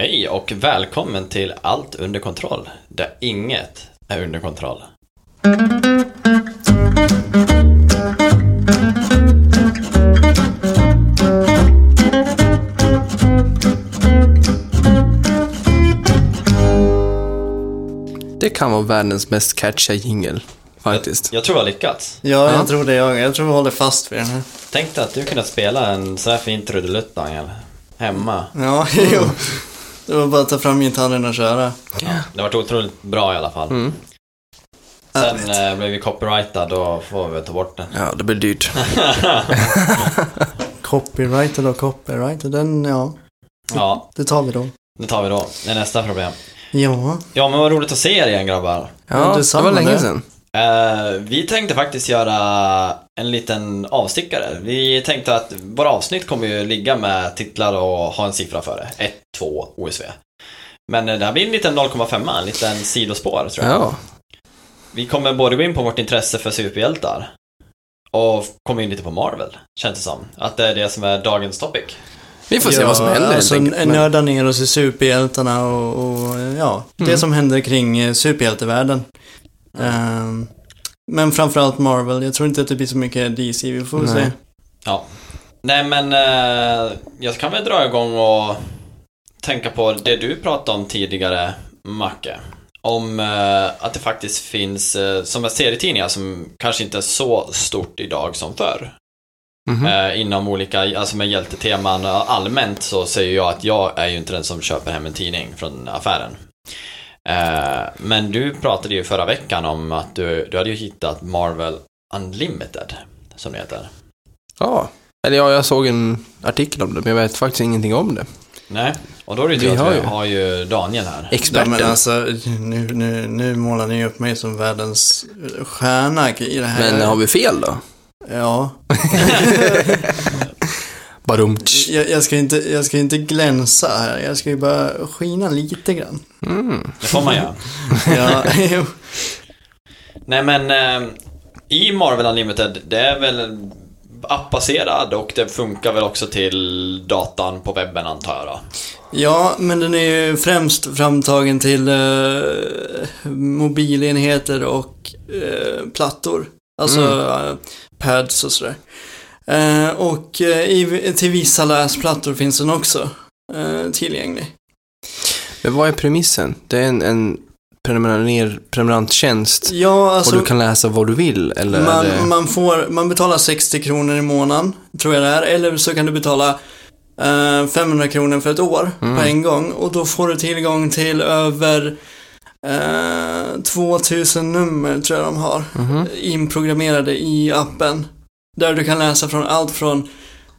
Hej och välkommen till Allt under kontroll, där inget är under kontroll. Det kan vara världens mest catchiga jingel, faktiskt. Jag tror jag har lyckats. Ja, Ja. jag tror det jag. Jag tror vi håller fast vid den här. Tänk dig att du kunde spela en så här fin trudelutt, Daniel. Hemma. Ja, jo. Det var bara att ta fram gitarren och köra. Det har varit otroligt bra i alla fall. Mm. Sen eh, blev vi copyrightad, då får vi ta bort den. Ja, det blir dyrt. Copyrighted och copyrighted, den, ja. Ja, Det tar vi då. det tar vi då. Det är nästa problem. Ja. Ja, men vad roligt att se er igen grabbar. Ja, det detsamma var länge det. sedan. Eh, vi tänkte faktiskt göra en liten avstickare. Vi tänkte att våra avsnitt kommer ju ligga med titlar och ha en siffra före. 1, 2, OSV. Men eh, det här blir en liten 0,5, en liten sidospår tror jag. Ja. Vi kommer både gå in på vårt intresse för superhjältar och komma in lite på Marvel, känns det som. Att det är det som är dagens topic. Vi får se vad som händer alltså, enkelt. Men, nörda ner oss i superhjältarna och, och ja, det Mm. som händer kring eh, superhjältevärlden. Ehm, men framförallt Marvel. Jag tror inte att det blir så mycket DC, vi får väl se. Ja. Nej men, eh, jag kan väl dra igång och tänka på det du pratade om tidigare, Macke. Om eh, att det faktiskt finns, eh, som är serietidningar som kanske inte är så stort idag som förr. Mhm. Eh, inom olika, alltså med hjälteteman allmänt så säger jag att jag är ju inte den som köper hem en tidning från affären. Eh, men du pratade ju förra veckan om att du, du hade ju hittat Marvel Unlimited, som det heter. Ja. Eller ja, jag såg en artikel om det, men jag vet faktiskt ingenting om det. Nej, och då är det ju Vi har vi ju- har ju Daniel här. Ja, Experten. men alltså, nu, nu, nu målar ni upp mig som världens stjärna i det här. Men har vi fel då? Ja. Barum. Jag, jag, ska inte, jag ska inte glänsa här, jag ska ju bara skina lite grann. Mm. Det får man göra. Ja, jo. Nej men, eh, i Marvel Unlimited, det är väl appbaserad och det funkar väl också till datan på webben antar jag då. ja, men den är ju främst framtagen till eh, mobilenheter och eh, plattor. Alltså eh, pads och sådär. Eh, och eh, i, till vissa läsplattor finns den också eh, tillgänglig. Men vad är premissen? Det är en, en prenumerer- prenumeranttjänst Ja, alltså... och du kan läsa vad du vill, eller Man, det... man, får, man betalar 60 kronor i månaden, tror jag det är. Eller så kan du betala eh, 500 kronor för ett år Mm. på en gång. Och då får du tillgång till över eh, 2000 nummer, tror jag de har. Mhm. Inprogrammerade i appen. Där du kan läsa från allt från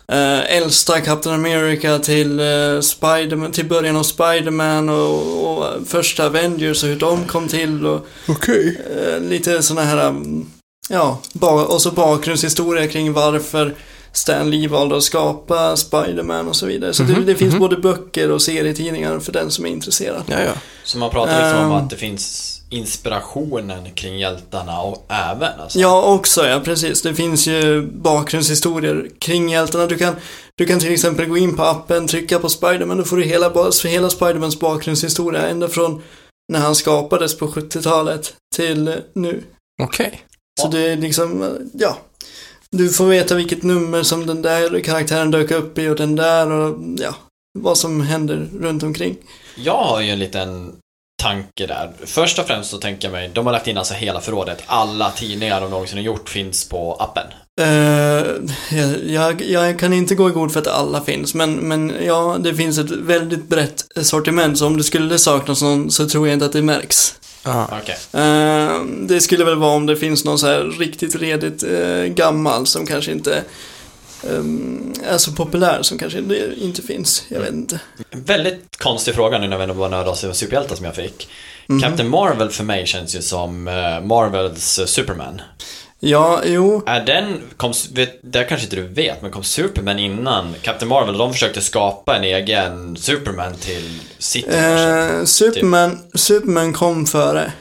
eh, äldsta Captain America till, eh, Spiderman, till början av Spiderman och, och första Avengers och hur de kom till. Och, Okej. Eh, lite sådana här, um, ja, och så bakgrundshistoria kring varför Stan Lee valde att skapa Spider-Man och så vidare. Så Mhm, det, det finns mhm. både böcker och serietidningar för den som är intresserad. Ja, ja. Så man pratar liksom om Ehm. att det finns inspirationen kring hjältarna och även alltså. Ja, också ja, precis. Det finns ju bakgrundshistorier kring hjältarna. Du kan, du kan till exempel gå in på appen, trycka på Spider-Man, då får du hela, hela Spider-Mans bakgrundshistoria ända från när han skapades på 70-talet till nu. Okej. Så det är liksom, ja. Du får veta vilket nummer som den där karaktären dök upp i och den där och ja, vad som händer runt omkring. Jag har ju en liten tanke där. Först och främst så tänker jag mig, de har lagt in alltså hela förrådet. Alla tidningar de någonsin har gjort finns på appen. Eh, jag, jag, jag kan inte gå i god för att alla finns, men, men ja, det finns ett väldigt brett sortiment, så om det skulle saknas någon så tror jag inte att det märks. Ja. Okej. Eh, det skulle väl vara om det finns någon så här riktigt redigt eh, gammal som kanske inte ehm, är så populär, som kanske inte- finns. Jag vet inte. En väldigt konstig fråga nu när vi ändå bara nördar oss över superhjältar som jag fick. Mhm. Captain Marvel för mig känns ju som eh, Marvels eh, Superman. Ja, jo. Är den, kom, vet, det kanske inte du vet, men kom Superman innan Captain Marvel? De försökte skapa en egen Superman till sitt universum. Eh, Superman, Superman kom före.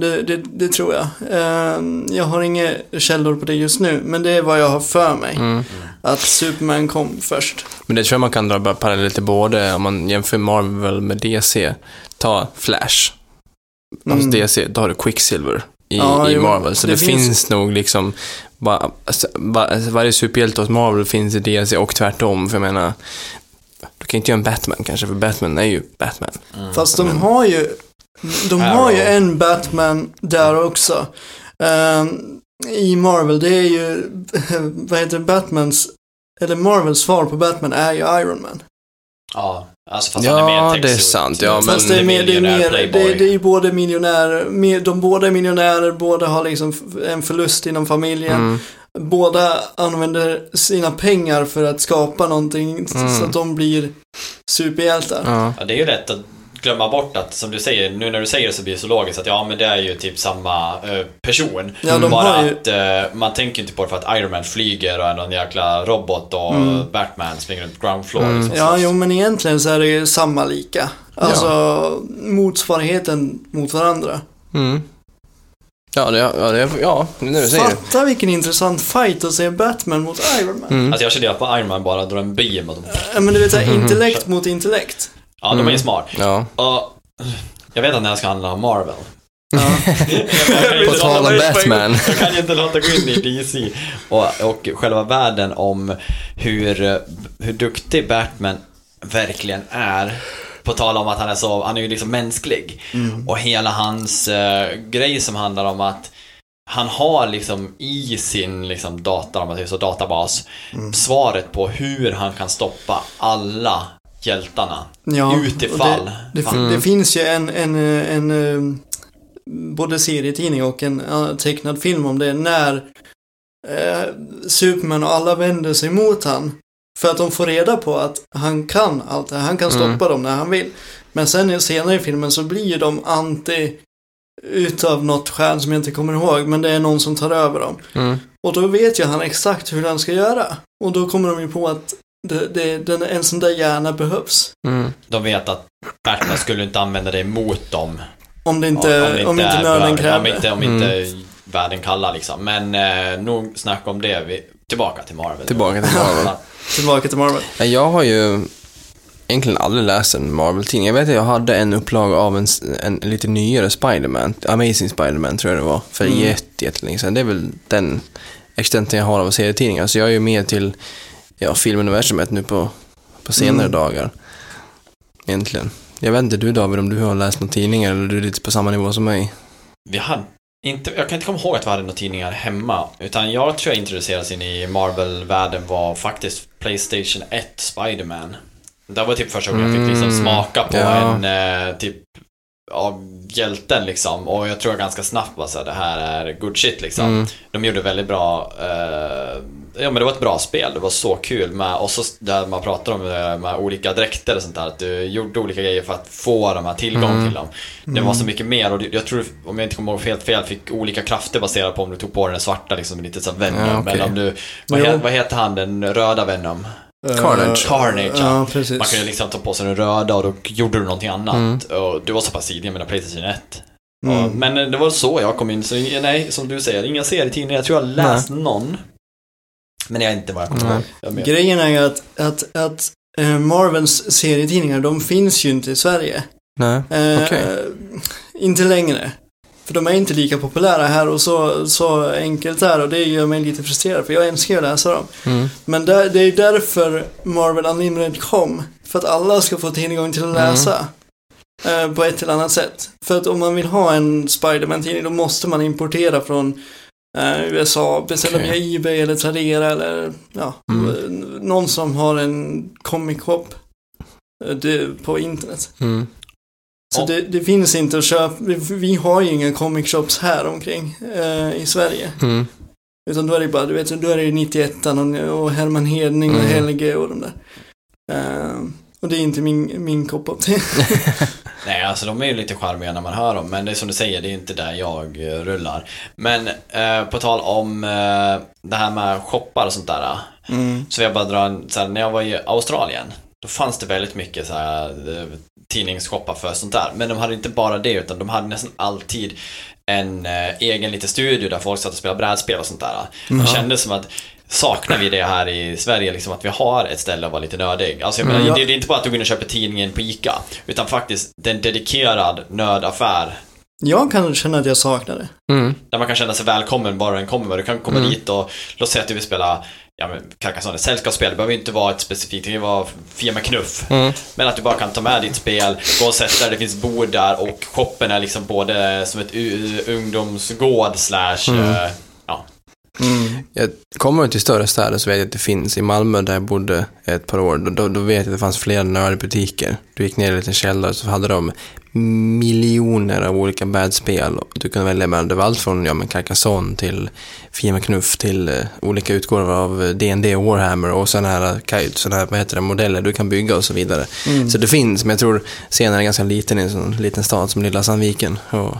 Det, det, det tror jag. Eh, jag har inga källor på det just nu, men det är vad jag har för mig. Mm. Att Superman kom först. Men det tror jag man kan dra paralleller till både, om man jämför Marvel med DC. Ta Flash. Alltså Mm. DC, då har du Quicksilver i, Ja, i Marvel. Så det det, finns- finns... nog liksom, alltså, bara, alltså, varje superhjälte hos Marvel finns i DC och tvärtom. För jag menar, du kan inte göra en Batman kanske, för Batman är ju Batman. Mm. Fast de har ju, de har ju en Batman där också. Ehm, I Marvel, det är ju, vad heter Batmans, eller Marvels svar på Batman är ju Iron Man. Ja, alltså fast han är mer Ja, en det är sant. Ja, men Fast det är mer, det är, miljonär mer, det, det är ju både miljonärer, mer- de båda är miljonärer, båda har liksom en förlust inom familjen. Mm, Båda använder sina pengar för att skapa någonting Mm. så att de blir superhjältar. ja. Ja, det är ju lätt att glömma bort att, som du säger, nu när du säger det så blir det så logiskt att ja, men det är ju typ samma eh, person. Ja, de Bara ju- att eh, man tänker inte på det för att Iron Man flyger och är någon jäkla robot och Mm. Batman springer runt ground floor Mm. liksom. Ja, jo, men egentligen så är det ju samma lika. Alltså motsvarigheten mot varandra. Mm. Ja, det, ja, det, ja, nu säger. Fatta vilken intressant fight att se Batman mot Iron Man. Mm. Alltså jag kände att på Iron Man bara drar en beam och de... Ja, men du vet, så här, intellekt mot intellekt. Ja, de är ju Mm. smart. Ja. Och jag vet att det här ska handla om Marvel. På tal om Batman. Jag kan ju inte låta gå in i DC. Och, och själva världen om hur, hur duktig Batman verkligen är. På tal om att han är så, han är ju liksom mänsklig. Mm. Och hela hans eh, grej som handlar om att han har liksom i sin liksom data, om man säger så, databas, Mm. svaret på hur han kan stoppa alla hjältarna. Ja, Utifall. Det, det. Mm. det finns ju en, en, en, eh, både serietidning och en eh, tecknad film om det när eh, Superman och alla vänder sig mot han. För att de får reda på att han kan allt det. Han kan stoppa Mm. dem när han vill. Men sen senare i filmen så blir ju de anti utav något skäl som jag inte kommer ihåg. Men det är någon som tar över dem. Mm. Och då vet ju han exakt hur han ska göra. Och då kommer de ju på att det, det, den, en sån där hjärna behövs. Mm. De vet att Batman skulle inte använda det mot dem. Om det inte, Ja, om inte är nöden behövligt. kräver Om det. inte, om inte världen kallar liksom. Men eh, nog snack om det. Vi, tillbaka till Marvel. Tillbaka till Marvel. Tillbaka till Marvel. Ja, Jag har ju egentligen aldrig läst en Marvel-tidning. Jag vet att jag hade en upplaga av en, en lite nyare Spider-Man, Amazing Spider-Man tror jag det var, för Mm. jätte, jättelänge sedan. Det är väl den extenten jag har av serietidningar. Så jag är ju med till ja, filmuniversumet nu på, på senare Mm. dagar. Egentligen. Jag vet inte du David, om du har läst någon tidning eller du är lite på samma nivå som mig. Vi hade inte, jag kan inte komma ihåg att vi hade några tidningar hemma. Utan jag tror jag introducerades in i Marvel-världen var faktiskt Playstation 1 Spider-Man. Det var typ första gången jag fick liksom Mm, smaka på ja. en eh, typ av hjälten liksom. Och jag tror ganska snabbt bara så här, det här är good shit liksom. Mm. De gjorde väldigt bra, eh, ja men det var ett bra spel, det var så kul med, och så där man pratar om eh, med olika dräkter och sånt där, att du gjorde olika grejer för att få de här tillgång Mm. till dem. Det var så mycket mer och jag tror, om jag inte kommer ihåg helt fel, fick olika krafter baserat på om du tog på den svarta liksom, lite så Venom, Ja, okej. eller om du, vad, he, vad heter han, den röda Venom? Carnage. Carnage, ja. Ja, precis. Man kunde liksom ta på sig den röda och då gjorde du någonting annat. Mm. Och du var så pass tidig med Playstation 1. Mm. Och, men eh, det var så jag kom in, så nej, som du säger, inga serietidningar. Jag tror jag läst någon. Men jag vet inte vad jag kommer Nej. ihåg. Jag är. Grejen är ju att, att, att eh, Marvels serietidningar, de finns ju inte i Sverige. Nej. Eh, Okej. Inte längre. För de är inte lika populära här och så, så enkelt är och det gör mig lite frustrerad för jag älskar ju att läsa dem. Mm. Men där, det är därför Marvel Unlimited kom. För att alla ska få tillgång till att Mm. läsa. Eh, på ett eller annat sätt. För att om man vill ha en Spiderman-tidning då måste man importera från eh, USA, beställa Okej. via Ebay eller Tradera eller ja, Mm. någon som har en comic shop eh, det, på internet. Mm. Så Ja. det, det finns inte att köpa, vi, vi har ju inga comic shops här omkring eh, i Sverige. Mm. Utan då är det bara, du vet, då är det ju 91 och, Herman Hedning och Mm. Helge och de där. Eh, och det är inte min, min kopp av te. Nej, alltså de är ju lite charmiga när man hör dem, men det är som du säger, det är inte där jag eh, rullar. Men eh, på tal om eh, det här med shoppar och sånt där. Mm. Så vill jag bara dra en, så här, när jag var i Australien, då fanns det väldigt mycket så här, tidningsshoppa för sånt där. Men de hade inte bara det, utan de hade nästan alltid en eh, egen liten studio där folk satt och spelade brädspel och sånt där. Det kändes som att Saknar vi det här i Sverige, liksom att vi har ett ställe att vara lite nördig? Alltså jag menar, Mm. det, det är inte bara att du går in och köper tidningen på ICA, utan faktiskt en dedikerad nördaffär Jag kan känna att jag saknar det. Mm. där man kan känna sig välkommen bara den kommer. Du kan komma Mm. dit och låt säga att du vill spela Ja men Carcassonne, sällskapsspel. Det behöver inte vara ett specifikt, det kan ju vara Fia med knuff. Mm. Men att du bara kan ta med ditt spel, gå och sätta dig, det finns bord där och shoppen är liksom både som ett ungdomsgård slash... Mm. eh, ja. Jag kommer till större städer så vet jag att det finns. I Malmö där jag bodde ett par år, då, då, då vet jag att det fanns flera nördbutiker. Du gick ner i en liten källare så hade de miljoner av olika brädspel. och Du kunde välja mellan, det var allt från ja, men Carcassonne till Fia med knuff till eh, olika utgåvor av eh, D&D och Warhammer och sådana här, såna här vad heter det, modeller du kan bygga och så vidare. Så det finns, men jag tror scenen är ganska liten i en sån liten stad som lilla Sandviken. Och,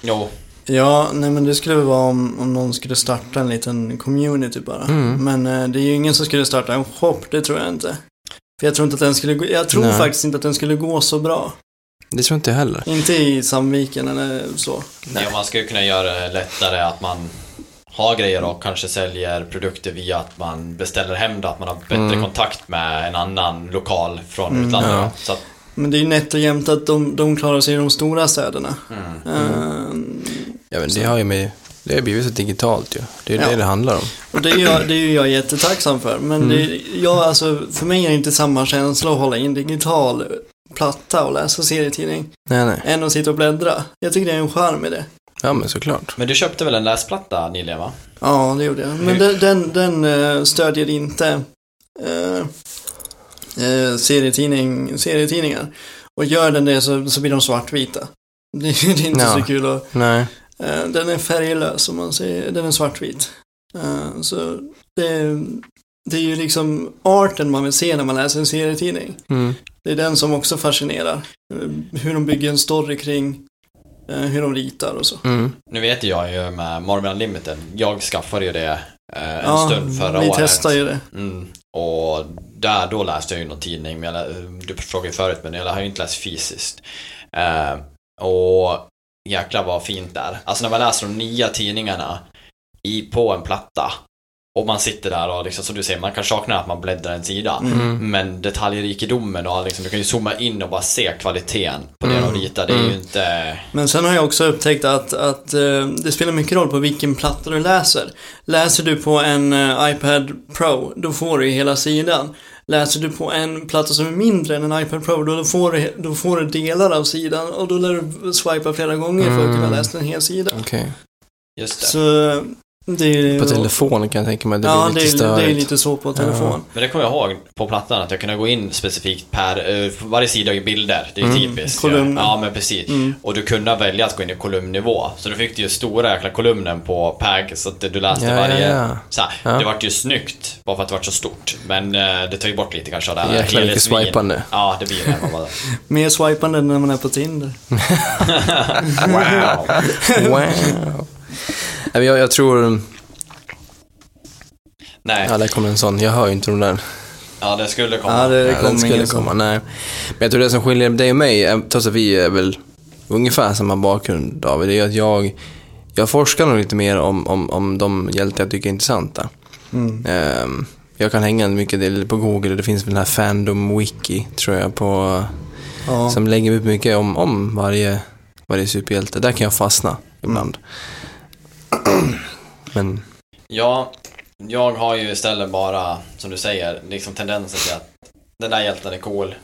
Jo. Ja, nej men det skulle väl vara om, om någon skulle starta en liten community bara. Mm. Men eh, det är ju ingen som skulle starta en shop, det tror jag inte. För jag tror inte att den skulle gå, jag tror Nej. faktiskt inte att den skulle gå så bra. Det tror inte jag heller. Inte i Sandviken eller så. Ja, man skulle kunna göra det lättare att man har grejer och kanske säljer produkter via att man beställer hem det, att man har bättre Mm. kontakt med en annan lokal från Mm, utlandet. ja. Så att, Men det är ju nätt och jämnt att de, de klarar sig i de stora städerna. mm. Ehm, Ja, men det har ju med, det har blivit så digitalt ju. Det är Ja. det det handlar om. och det är, jag, det är ju jag jättetacksam för. Men Mm. det, jag, alltså, för mig är det inte samma känsla att hålla i en digital platta och läsa serietidning. Nej, nej. Än att sitta och bläddra. Jag tycker det är en charm i det. Ja, men såklart. Men du köpte väl en läsplatta nyligen va? Ja, det gjorde jag. Men den, den, den eh, stödjer inte eh, eh, serietidning, serietidningar. Och gör den det så, så blir de svartvita. Det, är- det är inte Ja. så kul att... Nej. Eh, den är färglös om man säger. Den är svartvit. Eh, så det, det är ju liksom arten man vill se när man läser en serietidning. Mm. Det är den som också fascinerar. Eh, hur de bygger en story kring eh, hur de ritar och så. Mm. Nu vet jag ju med Marvel Unlimited, jag skaffade ju det eh, en ja, stund förra vi året. testar ju det. Mm. Och där, då läste jag ju någon tidning, men jag, du frågade ju förut, men jag har ju inte läst fysiskt. Eh, och jäklar vad fint där. Alltså när man läser de nya tidningarna i, på en platta och man sitter där och liksom, som du säger, man kan sakna att man bläddrar en sida. Mm. Men detaljrikedomen och liksom, du kan ju zooma in och bara se kvaliteten på det Mm. de ritar. Det är ju Mm. inte... Men sen har jag också upptäckt att, att eh, det spelar mycket roll på vilken platta du läser. Läser du på en eh, iPad Pro, då får du hela sidan. Läser du på en platta som är mindre än en iPad Pro, då får du, då får du delar av sidan och då lär du swipa flera gånger för att kunna Mm. läsa en hel sida. Okej. Just det. Så det är På telefon kan jag tänka mig det ja, blir det lite är, det är lite så på telefon. Men det kommer jag ihåg på plattan att jag kunde gå in specifikt per, eh, varje sida i bilder. Det är ju Mm. typiskt. Kolumner. Ja, men precis. Mm. Och du kunde välja att gå in i kolumnnivå. Så du fick ju stora jäkla kolumnen på PAG så att du läste Ja, varje... ja, ja. Så här, Ja. Det vart ju snyggt, bara för att det vart så stort. Men eh, det tar ju bort lite kanske av det här Jäklar mycket helhetsvin. swipande. Ja, det blir det. Bara, Mer swipande än när man är på Tinder. wow. Wow. Jag, jag tror... Nej, Ja, där kommer en sån. Jag hör ju inte de där. ja det skulle komma. Ja, det Ja, kommer den skulle komma, som... nej. Men jag tror det som skiljer dig och mig, eh, trots att vi är väl ungefär samma bakgrund David, det är att jag, jag forskar nog lite mer om, om, om de hjältar jag tycker är intressanta. Mm. Ehm, jag kan hänga mycket del på Google, det finns väl den här Fandom Wiki, tror jag, på, Ja. som lägger ut mycket om, om varje, varje superhjälte. Där kan jag fastna ibland. Men, Ja, jag har ju istället bara, som du säger, liksom tendensen till att den där hjälten är cool.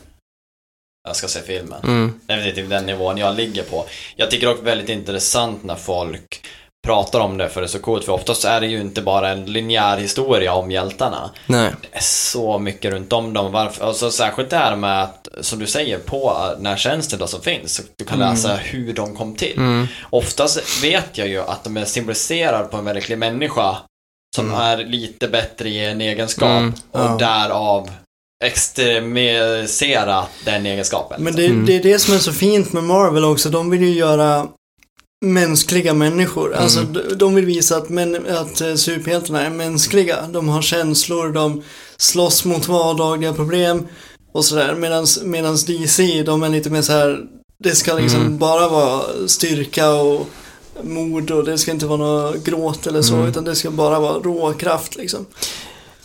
Jag ska se filmen. mm, Det är typ den nivån jag ligger på. Jag tycker också väldigt intressant när folk pratar om det för det är så coolt. För oftast är det ju inte bara en linjär historia om hjältarna. nej. Det är så mycket runt om dem. Varför? Alltså, särskilt det här med att, som du säger, på den här tjänsten då som finns. så Du kan läsa hur de kom till. Mm, Oftast vet jag ju att de är symboliserade på en verklig människa som Mm. är lite bättre i en egenskap Mm, och ja. därav extremisera den egenskapen. Men det, Mm. det är det som är så fint med Marvel också. De vill ju göra mänskliga människor. Alltså Mm. de, de vill visa att, män, att eh, superhjältarna är mänskliga. De har känslor, de slåss mot vardagliga problem. och sådär. Medans DC, de är lite mer så här. det ska liksom Mm. bara vara styrka och mod och det ska inte vara något gråt eller så, Mm. utan det ska bara vara råkraft liksom.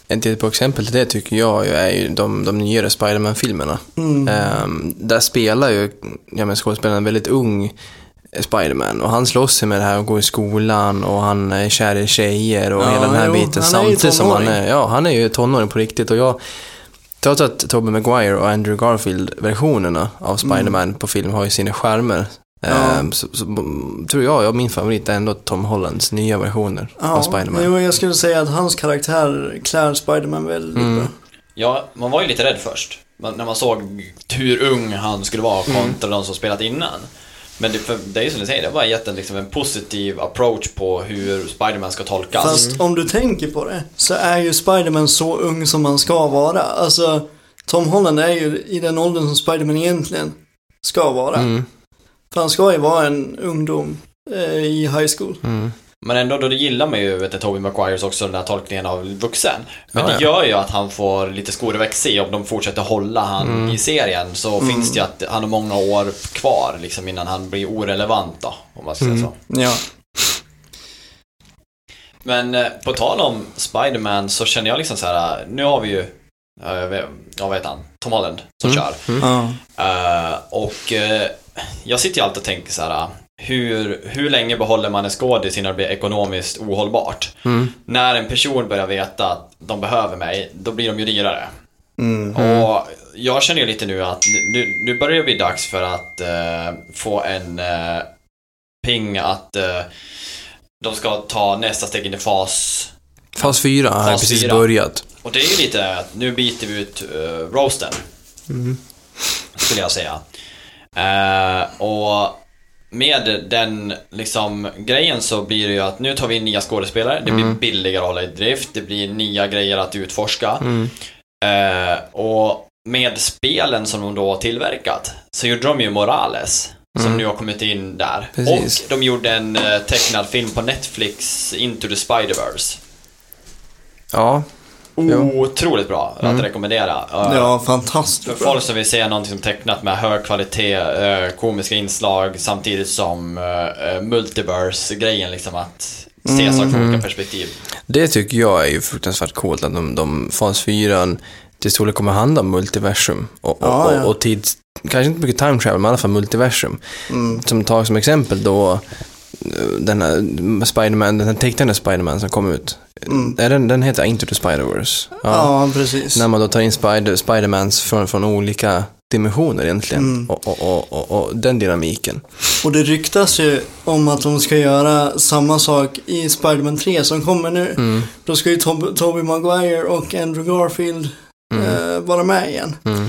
Ett till exempel till det tycker jag är ju de, de nyare Spiderman-filmerna. Mm. Ehm, där spelar ju ja, men skådespelaren en väldigt ung Spiderman och han slåss ju med det här och går i skolan och han är kär i tjejer och Ja, hela den här jo, biten samtidigt som han är, ja han är ju tonåring på riktigt och jag Trots att Tobey Maguire och Andrew Garfield-versionerna av Spiderman på film har ju sina skärmar Mm. Ja. ehm, så, så mm, tror jag, ja, min favorit är ändå Tom Hollands nya versioner av Ja, Spiderman. jo, jag skulle säga att hans karaktär klär Spiderman väldigt Mm. bra. Ja, man var ju lite rädd först. När man såg hur ung han skulle vara Mm. kontra de som spelat innan. Men det, för, det är ju som du säger, det har bara gett en, liksom, en positiv approach på hur Spiderman ska tolkas. Fast om du tänker på det så är ju Spiderman så ung som man ska vara. Alltså, Tom Holland är ju i den åldern som Spiderman egentligen ska vara. Mm, För han ska ju vara en ungdom eh, i high school. mm. Men ändå, då gillar man ju, vet du, Tobey Maguires också, den här tolkningen av vuxen. Men Ja, det gör ju att han får lite skor i växel om de fortsätter hålla han Mm. i serien. Så finns det ju att han har många år kvar, liksom, innan han blir orelevant då, om man ska säga Mm. så. Ja. Men eh, på tal om Spider-Man så känner jag liksom så här, nu har vi ju, ja, jag vet, ja, vad heter han, Tom Holland som Mm. kör. ja. Eh, och eh, jag sitter ju alltid och tänker så här, hur, hur länge behåller man en skådis innan det blir ekonomiskt ohållbart? Mm. När en person börjar veta att de behöver mig, då blir de ju dyrare. Mm. Och jag känner ju lite nu att nu, nu börjar det bli dags för att eh, få en eh, ping att eh, de ska ta nästa steg in i fas Fas 4 har precis fyra. börjat. Och det är ju lite att nu byter vi ut uh, roasten, Mm. skulle jag säga. Eh, och med den liksom grejen så blir det ju att nu tar vi in nya skådespelare, det blir Mm. billigare att hålla i drift, det blir nya grejer att utforska. Mm. Eh, och med spelen som de då har tillverkat så gjorde de ju Morales. Som Mm. nu har kommit in där. Precis. Och de gjorde en eh, tecknad film på Netflix, Into the Spider-Verse. Ja. Otroligt bra att Mm. rekommendera. Eh, ja, För fantastiskt bra. folk som vill se någonting som tecknat med hög kvalitet, eh, komiska inslag samtidigt som uh, multiverse-grejen liksom att se saker från olika perspektiv. det tycker jag är ju fruktansvärt coolt att de, de fas 4 till stor del kommer handla om multiversum och, och, Ja, ja. och, och tids, kanske inte mycket time travel, men i alla fall multiversum. Mm. Som tar som exempel då eh, den här Spiderman, den här tecknade Spiderman som kom ut. Mm. Den, den heter Into the Spider-Verse. Ja, precis. När man då tar in Spider, Spidermans från, från olika dimensioner egentligen. Mm. Och, och, och, och, och den dynamiken. Och det ryktas ju om att de ska göra samma sak i Spider-Man 3 som kommer nu. Mm. Då ska ju Tob- Tobey Maguire och Andrew Garfield Mm. eh, vara med igen. Mm.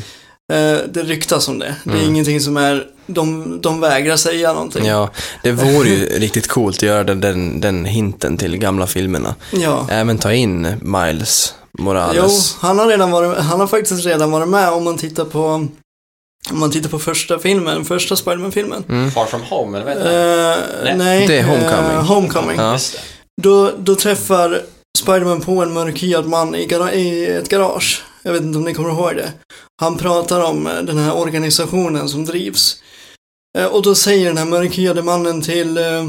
Eh, det ryktas om det. Det är Mm. ingenting som är, de, de vägrar säga någonting. Ja, det vore ju riktigt coolt att göra den, den, den hinten till gamla filmerna. ja. Även ta in Miles Jo, Morales. han har, redan varit, han har faktiskt redan varit med om man tittar på om man tittar på första filmen, första Spiderman-filmen. Mm. Far from home, eller vad heter det? Eh, Nej, nej, det är Homecoming. eh, Homecoming. Ja. Då, då träffar Spiderman på en mörkhyad man i, gara- i ett garage. Jag vet inte om ni kommer ihåg det. Han pratar om eh, den här organisationen som drivs. Eh, Och då säger den här mörkhyade mannen till, eh,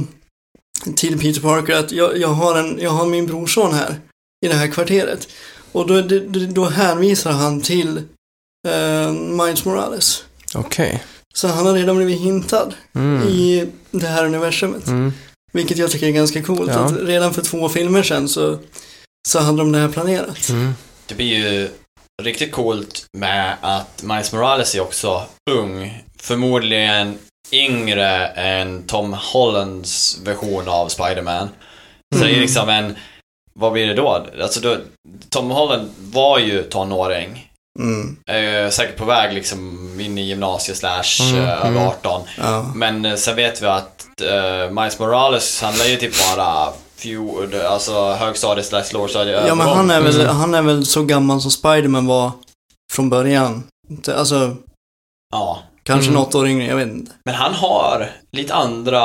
till Peter Parker att jag, jag, har en, jag har min brorson här i det här kvarteret. Och då, då, då hänvisar han till eh, Miles Morales. Okej. Så han har redan blivit hintad Mm. i det här universumet. Mm. Vilket jag tycker är ganska coolt. Ja. Att redan för två filmer sedan så, så hade de det här planerat. Mm. Det blir ju riktigt coolt med att Miles Morales är också ung. Förmodligen yngre än Tom Hollands version av Spider-Man. Så det är Mm. liksom en, vad blir det då? Alltså då, Tom Holland var ju tonåring. Mm. Eh, säkert på väg liksom in i gymnasiet slash Mm, eh, mm. över 18. Ja. Men eh, sen vet vi att eh, Miles Morales, han är ju typ bara few, alltså högstadiet slash lågstadiet ja, men han är, väl, Mm. han är väl så gammal som Spiderman var från början. Alltså, Ja. Kanske Mm. något år yngre, jag vet inte. Men han har lite andra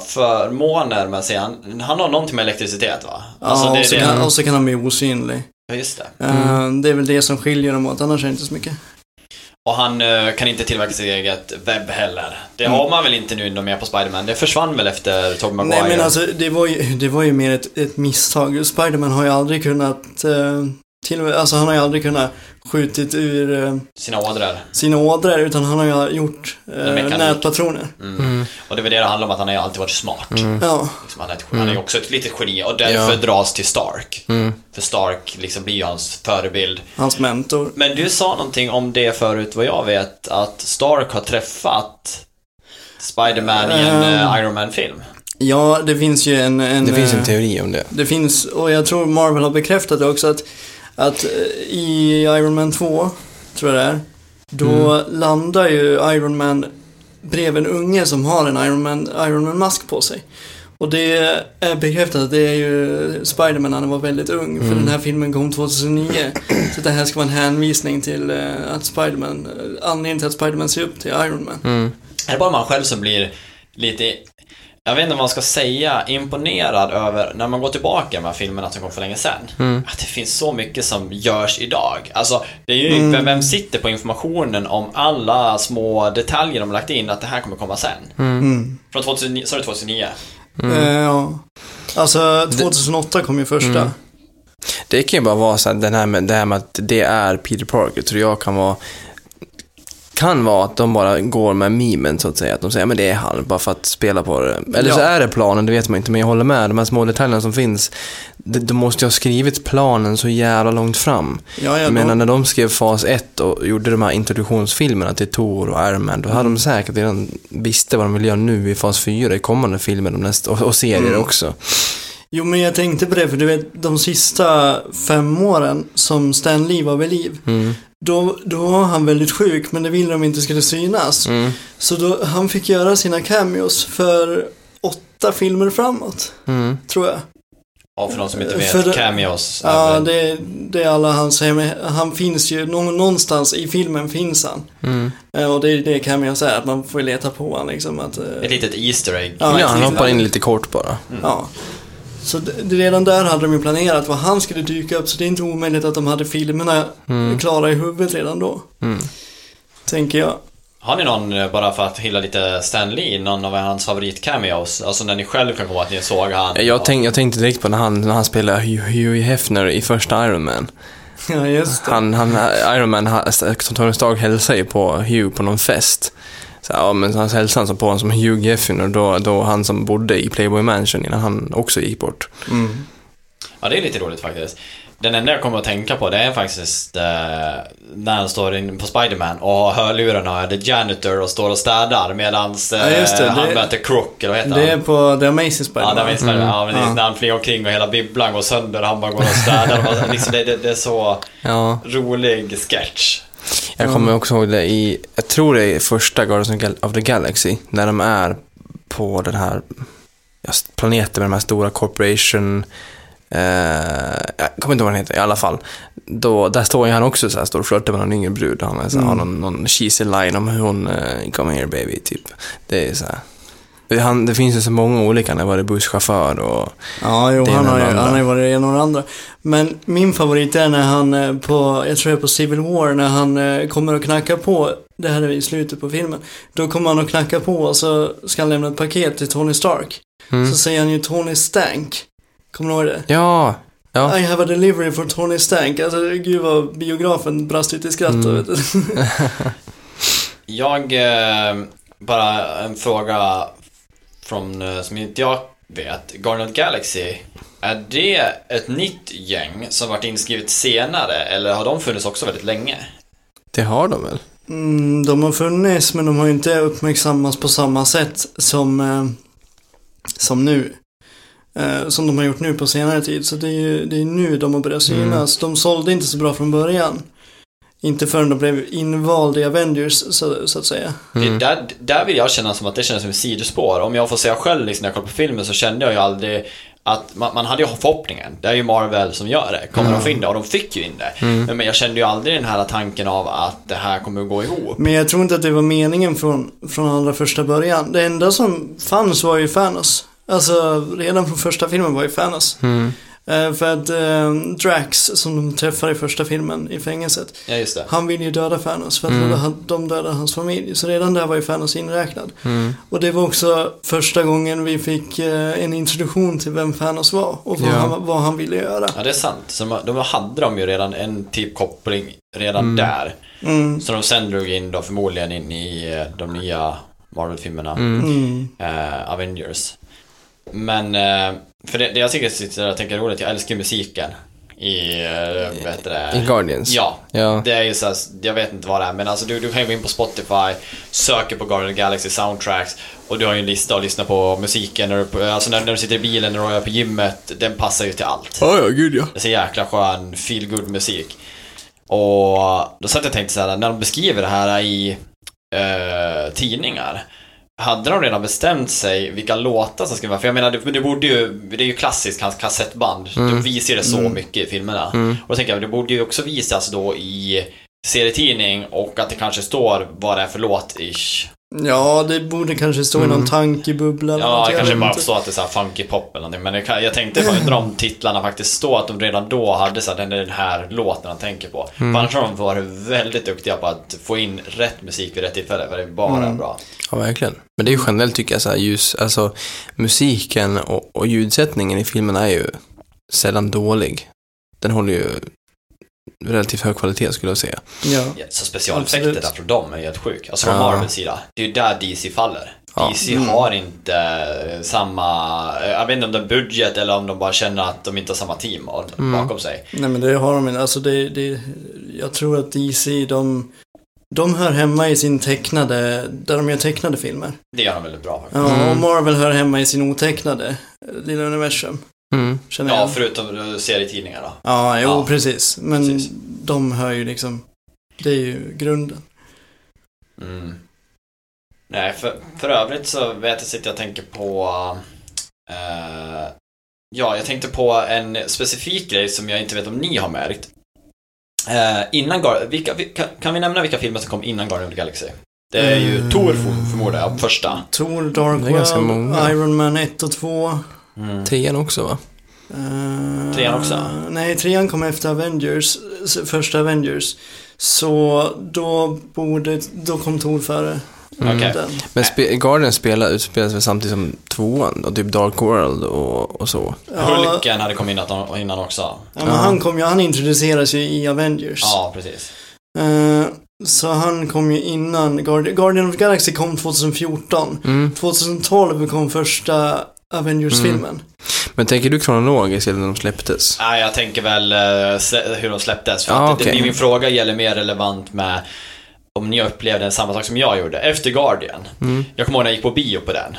förmåner med sig. Han, han har någonting med elektricitet va? Alltså, ja, och, så det. kan, och så kan han bli osynlig. Ja, just det. Eh, Mm. det är väl det som skiljer dem åt, annars är det inte så mycket. Och han eh, kan inte tillverka sitt eget webb heller. Det Mm. har man väl inte nu när är på Spiderman. Det försvann väl efter Tobey Maguire? Nej men alltså det var ju, det var ju mer ett, ett misstag. Spiderman har ju aldrig kunnat, eh, till, alltså han har ju aldrig kunnat skjutit ur eh, Sina ådror. sina ådror utan han har ju gjort eh, nätpatroner. Mm. Och det är väl det det handlar om, att han har ju alltid varit smart. Ja. Liksom, han, är ett, han är ju också ett litet geni och därför Ja. dras till Stark. Mm. För Stark liksom blir ju hans förebild. Hans mentor. Men du sa någonting om det förut, vad jag vet, att Stark har träffat Spiderman i en eh, Iron Man-film. Ja, det finns ju en... en Det finns eh, en teori om det. Det finns, och jag tror Marvel har bekräftat det också, att, att eh, i Iron Man 2, tror jag det är, då landar ju Iron Man bredvid en unge som har en Iron Man, Iron Man-mask på sig. Och det är bekräftat att det är ju Spiderman när han var väldigt ung, för den här filmen kom 2009. Så det här ska vara en hänvisning till eh, att Spiderman, eh, anledningen till att Spiderman ser upp till Iron Man. Mm. Är det bara man själv som blir lite, jag vet inte vad man ska säga, imponerad över, när man går tillbaka här filmerna som kom för länge sedan, Mm. att det finns så mycket som görs idag. Alltså, det är ju, Mm. vem, vem sitter på informationen om alla små detaljer de har lagt in, att det här kommer komma sen? Mm. Från 2009, sa du 2009? Eh, ja. Alltså, 2008 kom ju första. Mm. Det kan ju bara vara så att den här med, det här med att det är Peter Parker, tror jag kan vara kan vara att de bara går med memen så att säga. Att de säger men det är han, bara för att spela på det. Eller så Ja. är det planen, det vet man inte. Men jag håller med, de här små detaljerna som finns. De, de måste ju ha skrivit planen så jävla långt fram. Ja, ja, menar de, när de skrev fas 1 och gjorde de här introduktionsfilmerna till Thor och Iron Man, då hade de säkert redan visste vad de vill göra nu i fas 4 i kommande filmer nästa, och, och serier Mm. också. Jo, men jag tänkte på det, för du vet, de sista fem åren som Stan Lee var vid liv, Mm. då, då var han väldigt sjuk, men det ville de inte skulle synas. Mm. Så då, han fick göra sina cameos för åtta filmer framåt, Mm. tror jag. Och för de som inte vet, För det- cameos. Ja, väl- det, det är alla han säger, men han finns ju, nå- någonstans i filmen finns han. Mm. Eh, Och det är det cameos är, att man får leta på honom liksom. Att, eh, Ett litet Easter egg. Ja, Ja, han hoppar in lite kort bara. Ja. Så redan där hade de ju planerat vad han skulle dyka upp, så det är inte omöjligt att de hade filmerna klara i huvudet redan då. Mm. Tänker jag. Har ni någon, eh, bara för att hylla lite Stan Lee, någon av hans favorit-cameos? Alltså när ni själv kan komma att ni såg han. Jag, tänk, jag tänkte direkt på när han, när han spelade Hugh Hugh Hefner i första Iron Man. Ja, just det. Han, han, Iron Man, Tony Stark hälsar ju på Hugh på någon fest. Så, ja, men han hälsade han så på honom som Hugh Hefner, då, då han som bodde i Playboy Mansion innan han också gick bort. Mm. Ja, det är lite roligt faktiskt. Den enda jag kommer att tänka på det är faktiskt eh, när han står in på Spiderman och har hörlurarna och är The Janitor och står och städar medans eh, Ja, just det, han det- möter Crook, eller vad heter Det är han? på The Amazing Ja, Spider-Man. där minns man Mm. ja, precis, Ja. när han flyger omkring och hela bibblan går sönder och han bara går och städar. Och liksom, det, det, det är så Ja, rolig sketch. Jag kommer också ihåg det i, jag tror det är första Guardians of the Galaxy, när de är på den här planeten med de här stora corporation Eh, jag kommer inte ihåg vad den heter, i alla fall. Då, där står ju han också så här, står och flörtar med någon yngre brud. Han så, här, har någon, någon cheesy line om hur hon, eh, come here baby, typ. Det är så här. Det, han, det finns ju så många olika, han har varit busschaufför och... Ja, jo, han har, ju, han har ju varit det ena och det andra. Men min favorit är när han eh, på, jag tror det är på Civil War, när han eh, kommer och knackar på, det här är i slutet på filmen. Då kommer han och knackar på och så ska han lämna ett paket till Tony Stark. Mm. Så säger han ju Tony Stank. Kommer du ihåg det? Ja, ja. I have a delivery for Tony Stank. Alltså gud vad biografen brast ut i skratt. Mm. Vet du. Jag, eh, bara en fråga från, eh, som inte jag vet. Guardian of the Galaxy, är det ett nytt gäng som varit inskrivet senare eller har de funnits också väldigt länge? Det har de väl? Mm, de har funnits men de har inte uppmärksammats på samma sätt som, eh, som nu. Eh, som de har gjort nu på senare tid. Så det är ju det är nu de har börjat synas. De sålde inte så bra från början. Inte förrän de blev invalda i Avengers så, så att säga. Mm. Det, där, där vill jag känna som att det känns som ett sidospår. Om jag får säga själv liksom, när jag kollar på filmen så kände jag ju aldrig att man, man hade ju förhoppningen, det är ju Marvel som gör det, kommer de få in det? Och de fick ju in det. Men, men jag kände ju aldrig den här tanken av att det här kommer att gå ihop. Men jag tror inte att det var meningen från, från allra första början. Det enda som fanns var ju Thanos. Alltså redan från första filmen var ju Thanos. Mm. Eh, för att eh, Drax, som de träffar i första filmen i fängelset, Ja, just det. han vill ju döda Thanos för att Mm. de dödar hans familj. Så redan där var ju Thanos inräknad. Mm. Och det var också första gången vi fick eh, en introduktion till vem Thanos var och vad, Ja. han, vad han ville göra. Ja, det är sant. Så de, de hade de ju redan en typ koppling redan Mm. där. Mm. Så de sen drog in då förmodligen in i eh, de nya Marvel-filmerna. Mm. Mm. eh, Avengers. Men, eh, för det, det jag tycker sitter och tänker roligt, jag älskar musiken i, eh, vad heter det? I Guardians? Ja, Ja. det är ju såhär, jag vet inte vad det är, men alltså du, du kan ju gå in på Spotify, söker på Guardian of the Galaxy soundtracks och du har ju en lista och lyssna på musiken, när du, alltså när, när du sitter i bilen och är på gymmet, den passar ju till allt. Ja, ja, gud ja. Det är så jäkla skön, feel good musik. Och då satt jag och tänkte så här, när de beskriver det här i eh, tidningar, hade de redan bestämt sig vilka låtar som skulle vara? För jag menar, det, det borde ju, det är ju klassiskt hans kassettband. De visar det så Mm. mycket i filmerna. Mm. Och då tänker jag, det borde ju också visas då i serietidning och att det kanske står vad det är för låt, ish. Ja, det borde kanske stå i någon Mm. tankebubbla eller Ja, något, det jag kanske bara står att det är så här funky pop eller någonting. Men det kan, jag tänkte, undrar de titlarna faktiskt står att de redan då hade så här, den, den här låten de tänker på. Mm. För annars har de varit väldigt duktiga på att få in rätt musik vid rätt tillfälle, för det är bara Mm. bra. Ja, verkligen. Men det är ju generellt tycker jag så här ljus, alltså musiken och, och ljudsättningen i filmen är ju sällan dålig. Den håller ju relativt hög kvalitet skulle jag säga. Ja. Så specialeffekter Absolut. där från dem är helt sjuk. Alltså från Ja. Marvels sida, det är ju där DC faller. Ja. DC Mm. har inte eh, samma, eh, jag vet inte om det är budget eller om de bara känner att de inte har samma team Mm. bakom sig. Nej men det har de inte. Alltså det, det, jag tror att DC, de, de hör hemma i sin tecknade, där de gör tecknade filmer. Det gör de väldigt bra faktiskt. Ja, Mm. och Marvel hör hemma i sin otecknade eh, lilla universum. Mm. Ja, jag. förutom eh, serietidningar då. Ja, jo Ja. precis. Men Precis. de hör ju liksom, det är ju grunden. Mm. Nej, för, för övrigt så vet jag sitter jag tänker på... eh, ja, jag tänkte på en specifik grej som jag inte vet om ni har märkt. Uh, innan Gar- vilka, vilka, kan vi nämna vilka filmer som kom innan Guardian of the Galaxy? Det är ju Mm. Thor för- förmodar jag, första. Thor, Dark World. Iron Man 1 och 2. Mm. Trean också va? Uh, Trean också? Nej, trean kom efter Avengers, första Avengers. Så då borde, då kom Thor före Mm. Den. Men spe, Guardian spelar, utspelas väl samtidigt som tvåan och typ Dark World och, och så. Ja, Hulken hade kommit innan, innan också. ja, men han kom ju, han introduceras ju i Avengers. Ja, precis. Eh, så han kom ju innan, Guardi- Guardian of Galaxy kom 2014. Mm. 2012 kom första Avengers-filmen. Men tänker du kronologiskt eller när de släpptes? Nej, jag tänker väl eh, hur de släpptes. För Ja, att det, min fråga gäller mer relevant med om ni upplevde samma sak som jag gjorde efter Guardian. Mm. Jag kommer ihåg när jag gick på bio på den.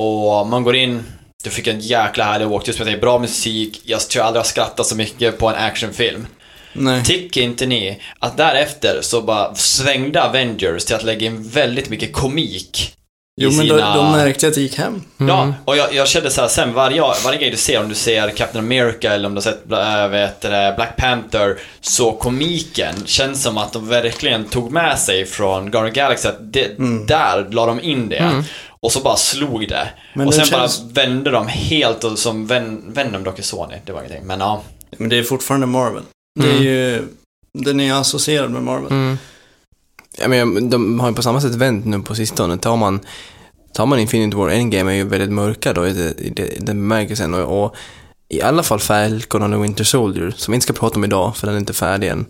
Och man går in, du fick en jäkla härlig walk, just med att det är bra musik. Jag tror jag aldrig har skrattat så mycket på en actionfilm. Nej. Tycker inte ni att därefter så bara svängde Avengers till att lägga in väldigt mycket komik Jo, men sina... då märkte jag att det gick hem. Mm. Ja, och jag, jag kände så här, sen varje, varje grej du ser, om du ser Captain America eller om du har sett äh, vet det, Black Panther, så komiken känns som att de verkligen tog med sig från Guardian of the Galaxy, att det, Mm. där la de in det. Mm. Och så bara slog det. Men och det sen känns- bara vände de helt och som Ven Venom dock är Sony, det var ingenting. Men ja. Men det är fortfarande Marvel. Det är Mm. ju, den är associerad med Marvel. Mm. Ja, men de har ju på samma sätt vänt nu på sistone. Tar man, tar man Infinity War Endgame är ju väldigt mörka då i, det, i, det, i den bemärkelsen. Och, och i alla fall Falcon och The Winter Soldier, som vi inte ska prata om idag för den är inte färdig än.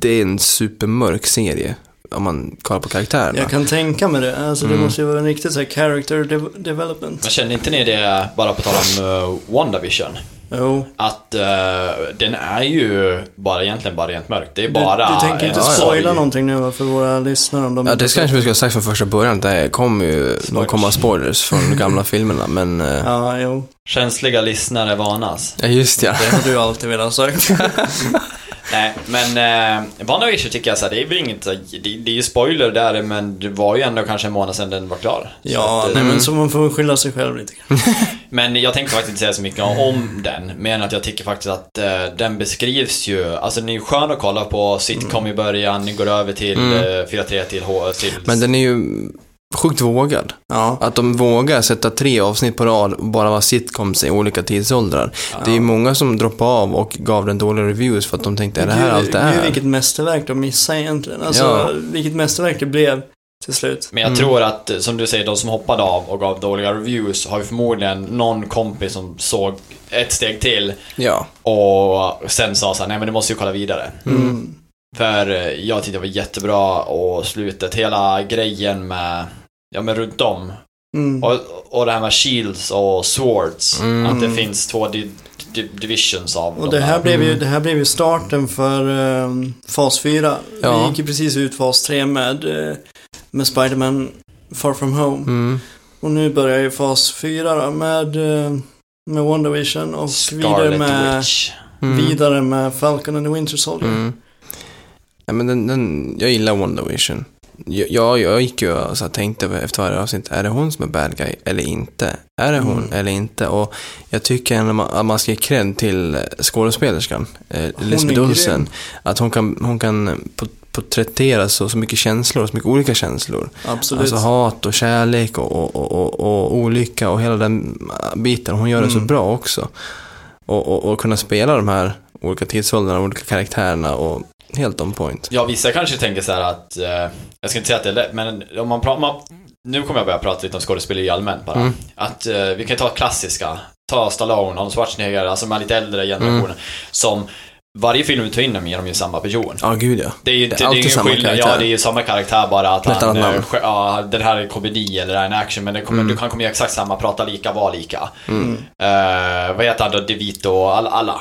Det är en supermörk serie om man kollar på karaktärerna. Jag kan tänka mig det. Alltså det Mm. måste ju vara en riktig så här character de- development. Men kände inte ni det, bara på tal om uh, WandaVision? Jo. Att eh, den är ju bara egentligen bara rent mörk. Det är bara... du, du tänker inte spoila sorg. någonting nu för våra lyssnare om de Ja, det kanske vi skulle ha sagt från första början. Det kommer ju någon komma spoilers från de gamla filmerna, men... eh, Ja, jo. Känsliga lyssnare varnas. Ja, just ja. Det har du alltid velat ha sagt. Nej, men eh, WandaVision tycker jag så här, det är väl inget, det, det är ju spoiler där, men det var ju ändå kanske en månad sedan den var klar. Ja, att, eh, nej mm. men så man får skylla sig själv lite. Men jag tänkte faktiskt inte säga så mycket om den, men att jag tycker faktiskt att eh, den beskrivs ju, alltså den är ju skön att kolla på, sitcom i början, ni går över till Mm. eh, 4-3 till H, till... Men den är ju sjukt vågad. Ja. Att de vågar sätta tre avsnitt på rad och bara vara sitcoms i olika tidsåldrar. Det är många som droppade av och gav den dåliga reviews för att de tänkte, är det här allt det Gud, är? vilket mästerverk de missade egentligen. Alltså, Ja. vilket mästerverk det blev till slut. Men jag Mm. tror att, som du säger, de som hoppade av och gav dåliga reviews har ju förmodligen någon kompis som såg ett steg till Ja. och sen sa såhär, nej men du måste ju kolla vidare. Mm. För eh, jag tyckte det var jättebra och slutet, hela grejen med, ja men runt om. Mm. Och, och det här med shields och swords. Mm. Att det finns två di di divisions av Och de det här, blev ju, Mm. det här blev ju starten för ehm, fas 4. Ja. Vi gick ju precis ut fas 3 med, eh, med Spider-Man Far From Home. Mm. Och nu börjar ju fas 4 då med, eh, med WandaVision och vidare med, Witch. Mm. vidare med Falcon and the Winter Soldier. Mm. Ja, men den, den, jag gillar WandaVision. Jag, jag, gick ju och så tänkte efter varje avsnitt, är det hon som är bad guy eller inte? Är det hon Mm. eller inte? Och jag tycker ändå att man ska ge cred till skådespelerskan, eh, Elizabeth grym. Olsen. Att hon kan, hon kan porträttera så, så mycket känslor, så mycket olika känslor. Absolut. Alltså hat och kärlek och, och, och, och, och olycka och hela den biten. Hon gör det så Mm. bra också. Och, och, och kunna spela de här olika tidsåldrarna, olika karaktärerna och helt on point. Ja, vissa kanske tänker så här att, eh, jag ska inte säga att det är lätt, men om man pratar, man, nu kommer jag börja prata lite om skådespeleri allmänt bara. Mm. Att eh, vi kan ta klassiska, ta Stallone, Arnold Schwarzenegger, alltså de här lite äldre generationen, Mm. som varje film du tar in dem i är de ju samma person. Ja, gud ja. Det är ju Det är det, är ingen samma skillnad, karaktär. ja det är ju samma karaktär bara att ett han, eh, namn. sk- ja, den här är komedi eller det här är en action, men kommer, Mm. du kan komma göra exakt samma, prata lika, vara lika. Mm. Eh, vad heter han då? DeVito och alla, alla.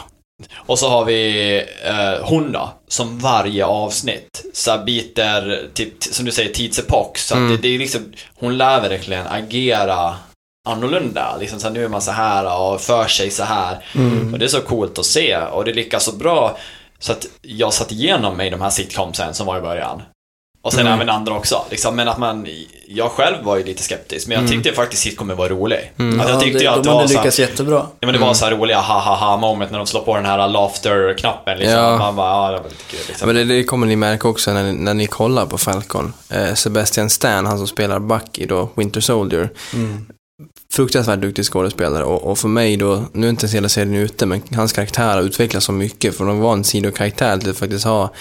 Och så har vi eh, hon då, som varje avsnitt så till, till, som du säger, tidsepok. Så Mm. det, det är liksom, hon lär verkligen agera annorlunda. Liksom så här, nu är man så här och för sig så här. Mm. Och det är så coolt att se och det lyckas så bra. Så att jag satt igenom mig de här sitcomsen som var i början. Och sen Mm. även andra också. Liksom, men att man, jag själv var ju lite skeptisk, men jag Mm. tyckte faktiskt sitcomen var rolig. Mm. Att jag tyckte ju det, att de det hade så här, lyckats jättebra. Ja men det var Mm. så här roliga ha-ha-ha moment när de slår på den här laughter-knappen liksom. Ja. Man bara, ja det var lite kul Ja, liksom. men det, det kommer ni märka också när, ni- när ni kollar på Falcon. Eh, Sebastian Stan, han som spelar Bucky då, Winter Soldier. Mm. Fruktansvärt duktig skådespelare och, och för mig då, nu är inte hela serien ute, men hans karaktär har utvecklats så mycket från att vara en sidokaraktär till att faktiskt ha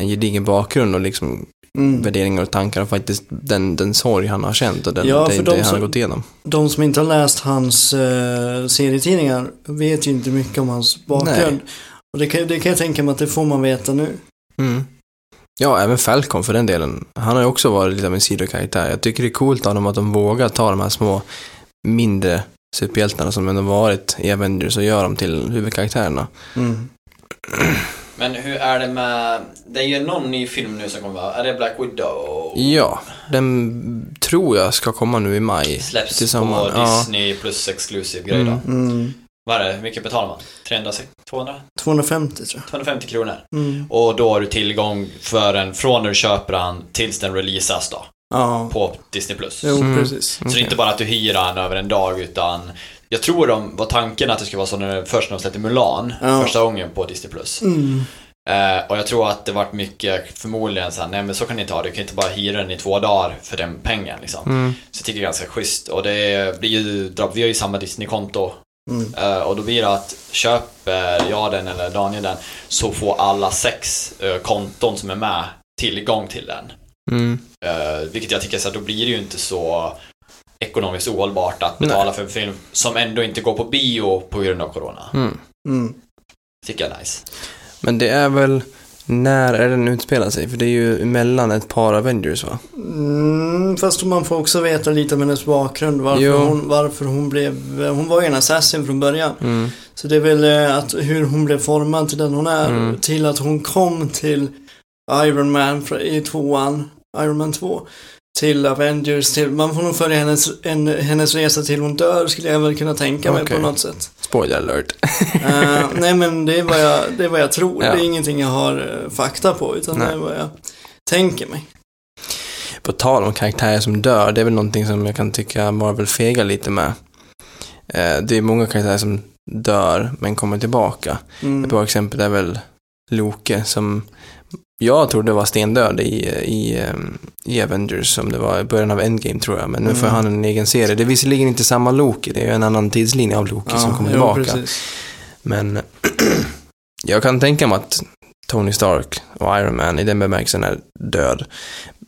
en gedigen bakgrund och liksom Mm. värderingar och tankar och faktiskt den, den sorg han har känt och den, Ja, det, för det de han som- har gått igenom. De som inte har läst hans eh, serietidningar vet ju inte mycket om hans bakgrund. Och det kan, det kan jag tänka mig att det får man veta nu. Mm. Ja, även Falcon för den delen. Han har ju också varit lite av en sidokaraktär. Jag tycker det är coolt av dem att de vågar ta de här små, mindre superhjältarna som ändå varit i Avengers och göra dem till huvudkaraktärerna. Mm. Men hur är det med, det är ju någon ny film nu som kommer vara, är det Black Widow? Ja, den tror jag ska komma nu i maj. Släpps Tillsammans, på ja. Disney plus exclusive grej då. Mm. Mm. Vad är det, hur mycket betalar man? 300? 200? 250 tror 250 kronor. jag. Mm. Och då har du tillgång för den från när du köper den tills den releasas då. Ja, På Disney plus. jo Mm. precis. Så det är inte bara att du hyr den över en dag utan jag tror de var tanken att det skulle vara så när, först när de släppte Mulan Ja. första gången på Disney+. Plus. Mm. Eh, och jag tror att det vart mycket förmodligen så här, nej men så kan ni inte ha det, du kan inte bara hyra den i två dagar för den pengen liksom. Mm. Så jag tycker det är ganska schysst och det blir ju, vi har ju samma Disney-konto Mm. eh, och då blir det att köper jag den eller Daniel den så får alla sex eh, konton som är med tillgång till den. Mm. Eh, vilket jag tycker så här, då blir det ju inte så ekonomiskt ohållbart att betala för en film som ändå inte går på bio på grund av corona. Mm. Mm. Tycker jag är nice. Men det är väl, när är den utspelar sig? För det är ju mellan ett par Avengers va? Mm, fast man får också veta lite om hennes bakgrund. Varför, hon, varför hon blev... Hon var ju en assassin från början. Mm. Så det är väl eh, att hur hon blev formad till den hon är. Mm. Till att hon kom till Iron Man i tvåan, Iron Man 2. Till Avengers, till, man får nog följa hennes, en, hennes resa till hon dör skulle jag väl kunna tänka mig Okej. på något sätt. Spoiler alert. Eh, nej men det är vad jag, det är vad jag tror. Ja. Det är ingenting jag har eh, fakta på utan det Nej. är vad jag tänker mig. På tal om karaktärer som dör, det är väl någonting som jag kan tycka Marvel fegar lite med. Eh, det är många karaktärer som dör men kommer tillbaka. Mm. Ett bra exempel är väl Loke som jag trodde var stendöd i, i, ehm, i Avengers, som det var i början av Endgame tror jag. Men nu får Mm. han en egen serie. Det är visserligen inte samma Loki, det är en annan tidslinje av Loki som kommer tillbaka. precis. Men jag kan tänka mig att Tony Stark och Iron Man i den bemärkelsen är död.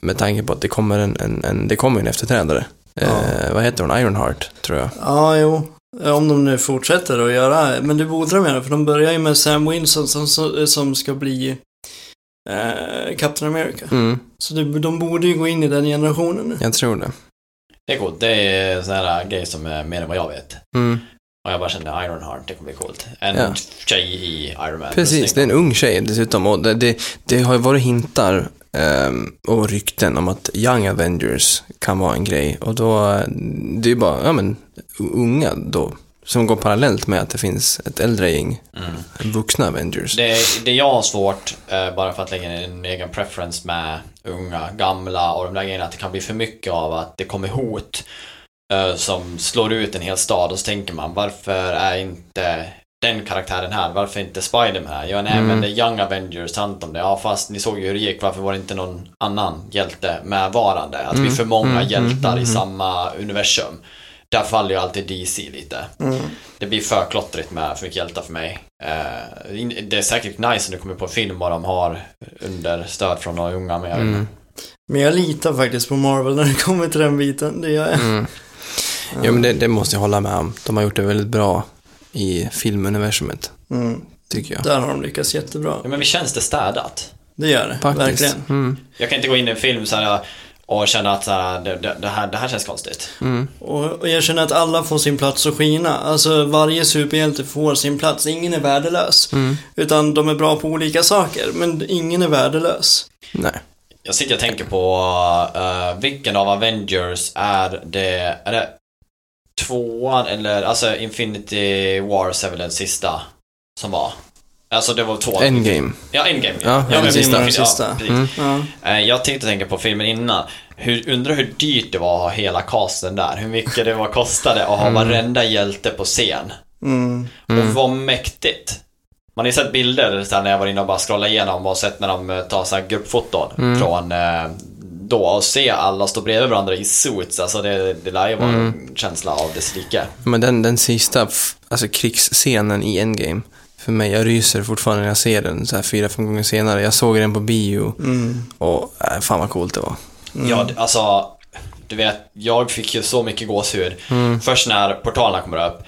Med tanke på att det kommer en, en, en, det kommer en efterträdare. Ja. Eh, vad heter hon? Ironheart, tror jag. Ja, jo. Om de nu fortsätter att göra, men det borde de göra, för de börjar ju med Sam Wilson som, som ska bli eh, Captain America. Mm, Så det, de borde ju gå in i den generationen nu. jag tror det. Det är coolt. Det är sån här grej som är mer än vad jag vet. Mm. Och jag bara kände Ironheart, det kommer bli coolt. En Ja. tjej i Iron Man. Precis, det är en ung tjej dessutom. Och det, det, det har ju varit hintar ehm, och rykten om att Young Avengers kan vara en grej. Och då, eh, det är ju bara, ja men, unga då. Som går parallellt med att det finns ett äldre gäng, Mm. vuxna Avengers. Det, det jag har svårt, eh, bara för att lägga en egen preference med unga, gamla och de där grejerna, att det kan bli för mycket av att det kommer hot eh, som slår ut en hel stad och så tänker man varför är inte den karaktären här, varför inte Spiderman här? Ja, nej Mm. men det är Young Avengers, sant om det. Ja, fast ni såg ju hur det gick, varför var det inte någon annan hjälte medvarande? Att det blir Mm, för många mm, hjältar mm, i mm. samma universum. Där faller ju alltid DC lite. Mm. Det blir för klottrigt med för mycket hjältar för mig. Eh, in- det är säkert nice om det kommer på film vad de har under stöd från de unga, men jag vet Mm. Men jag litar faktiskt på Marvel när det kommer till den biten. Det gör jag. Mm. Ja, men det, det måste jag hålla med om. De har gjort det väldigt bra i filmuniversumet, Mm. tycker jag. Där har de lyckats jättebra. Ja, men vi känns det städat. Det gör det, Faktiskt. verkligen. Mm. Jag kan inte gå in i en film så här, och känna att så här, det, det, det, här, det här känns konstigt. Mm. Och, och jag känner att alla får sin plats att skina. Alltså varje superhjälte får sin plats. Ingen är värdelös. Mm. Utan de är bra på olika saker, men ingen är värdelös. Nej. Jag sitter och tänker på uh, vilken av Avengers är det, är det tvåan eller, alltså Infinity Wars är väl den sista som var? Alltså det var två. Endgame. Ja, Endgame. Ja, ja, den sista. Den sista. Ja. Mm. Ja. Eh, Jag tänkte tänka på filmen innan. Hur, undrar hur dyrt det var att ha hela casten där. Hur mycket det var kostade att ha Mm. varenda hjälte på scen. Mm. Mm. Och vad mäktigt. Man har ju sett bilder så när jag var inne och bara scrollade igenom och sett när de eh, tar så här gruppfoton Mm. från eh, då och se alla stå bredvid varandra i suits. Alltså det, det lär ju vara Mm. en känsla av dess like. Men den, den sista, alltså krigsscenen i Endgame, för mig, jag ryser fortfarande när jag ser den så här fyra, fem gånger senare. Jag såg den på bio Mm. och äh, fan vad coolt det var. Mm. Ja, alltså, du vet, jag fick ju så mycket gåshud. Mm. Först när portalerna kommer upp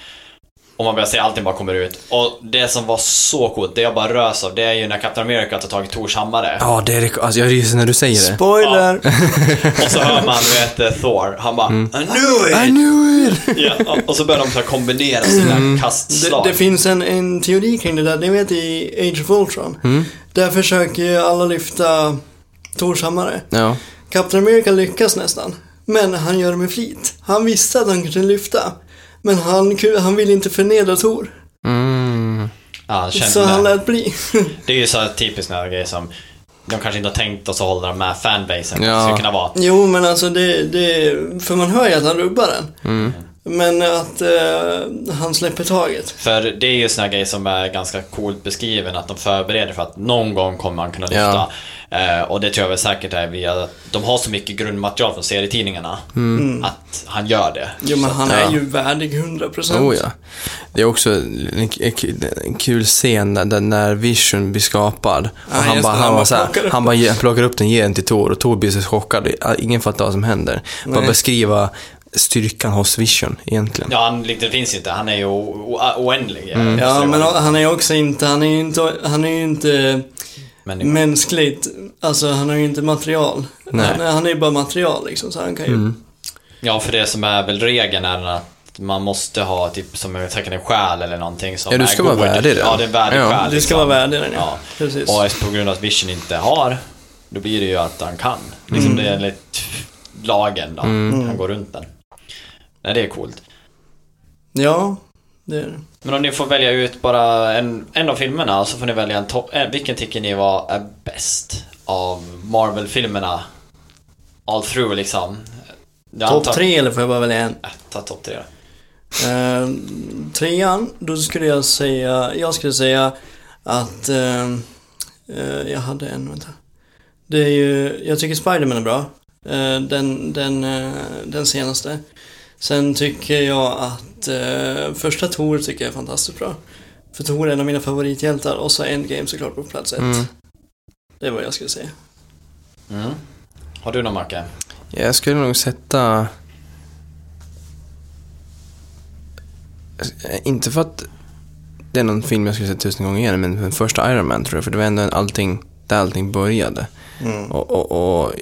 och man börjar se allting bara kommer ut. Och det som var så coolt, det jag bara rös av, det är ju när Captain America tar tag i Tors hammare. Ja, det är det, alltså jag ryser när du säger det. Spoiler! Och så hör man, du vet, eh, Thor, han bara Mm. I knew I it! knew it! Ja, och så börjar de så här kombinera sina Mm. Det, kastslag. det finns en, en teori kring det där, ni vet i Age of Ultron. Mm. Där försöker ju alla lyfta Tors hammare. Ja. Captain America lyckas nästan. Men han gör det med flit. Han visste att han kunde lyfta. Men han, han ville inte förnedra Tor. Mm. ja, han kände Så han det. lät bli. Det är ju så typiskt här grejer som de kanske inte har tänkt och så håller de med fanbasen. Ja. Det skulle kunna vara. jo, men alltså det, det... För man hör ju att han rubbar den. Mm. Men att eh, han släpper taget. För det är ju såna grejer som är ganska coolt beskriven, att de förbereder för att någon gång kommer man kunna lyfta. Ja. Eh, och det tror jag väl säkert är via att de har så mycket grundmaterial från serietidningarna. Mm. Att han gör det. Jo, men han ja. är ju värdig 100%. Oh ja. Det är också en, en, en kul scen där, när Vision blir skapad. Och Ja, han bara, han han bara bara så här, plockar upp han bara plockar upp den, ger den till Tor och Tor blir så chockad. Ingen fattar vad som händer. Bara Nej. beskriva styrkan hos Vision egentligen. Ja, han, det finns inte. Han är ju oändlig. Mm. Ja, men han är ju också inte, han är ju inte, han är ju inte men, mänskligt, alltså han har ju inte material. Nej. Han, han är ju bara material liksom, så han kan ju... Mm. Ja, för det som är väl regeln är att man måste ha typ som jag säkert en själ eller någonting som Ja, du är ska vara god. värdig den. Ja, det är en värdig Ja. själ. Du ska liksom. vara värdig den, ja. Ja. Precis. Och på grund av att Vision inte har, då blir det ju att han kan. Liksom det är enligt lagen då. Mm. Han går runt den. Nej, det är coolt. Ja, det är det. Men om ni får välja ut bara en, en av filmerna så får ni välja en topp... Eh, vilken tycker ni var är bäst av Marvel-filmerna? All through liksom. Topp tre eller får jag bara välja en? Äh, ta topp tre då. Eh, trean, då skulle jag säga, jag skulle säga att eh, eh, jag hade en, vänta. Det är ju, jag tycker Spiderman är bra. Eh, Den, den, eh, den senaste. Sen tycker jag att eh, första Tor tycker jag är fantastiskt bra. För Tor är en av mina favorithjältar och så Endgame såklart på plats ett. Mm. Det är vad jag skulle säga. Mm. Har du någon Macke? Jag skulle nog sätta... Inte för att det är någon film jag skulle se tusen gånger igen, men den första Iron Man tror jag, för det var ändå allting, där allting började. Mm. Och, och, och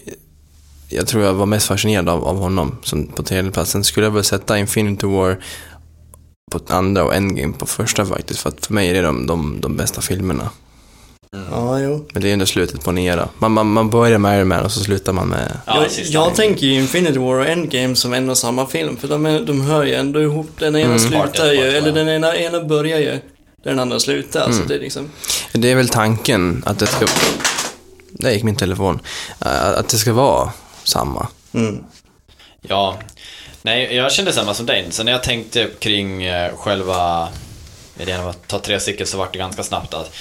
jag tror jag var mest fascinerad av, av honom som på tredje plats. Sen skulle jag väl sätta Infinity War på andra och Endgame på första faktiskt, för att för mig är det de, de, de bästa filmerna. Ja, jo. Men det är ändå slutet på en era. Man, man, man börjar med Iron Man och så slutar man med... Ja, jag, tänker ju Infinity War och Endgame som en och samma film, för de, är, de hör ju ändå ihop. Den ena Mm. slutar ju, eller den ena, ena börjar ju, den andra slutar. Alltså Mm. det är liksom... Det är väl tanken att det ska... Där gick min telefon. Att det ska vara samma. Mm. Ja. Nej, jag kände samma som dig. Så när jag tänkte kring eh, själva idén om att ta tre stycken så vart det ganska snabbt att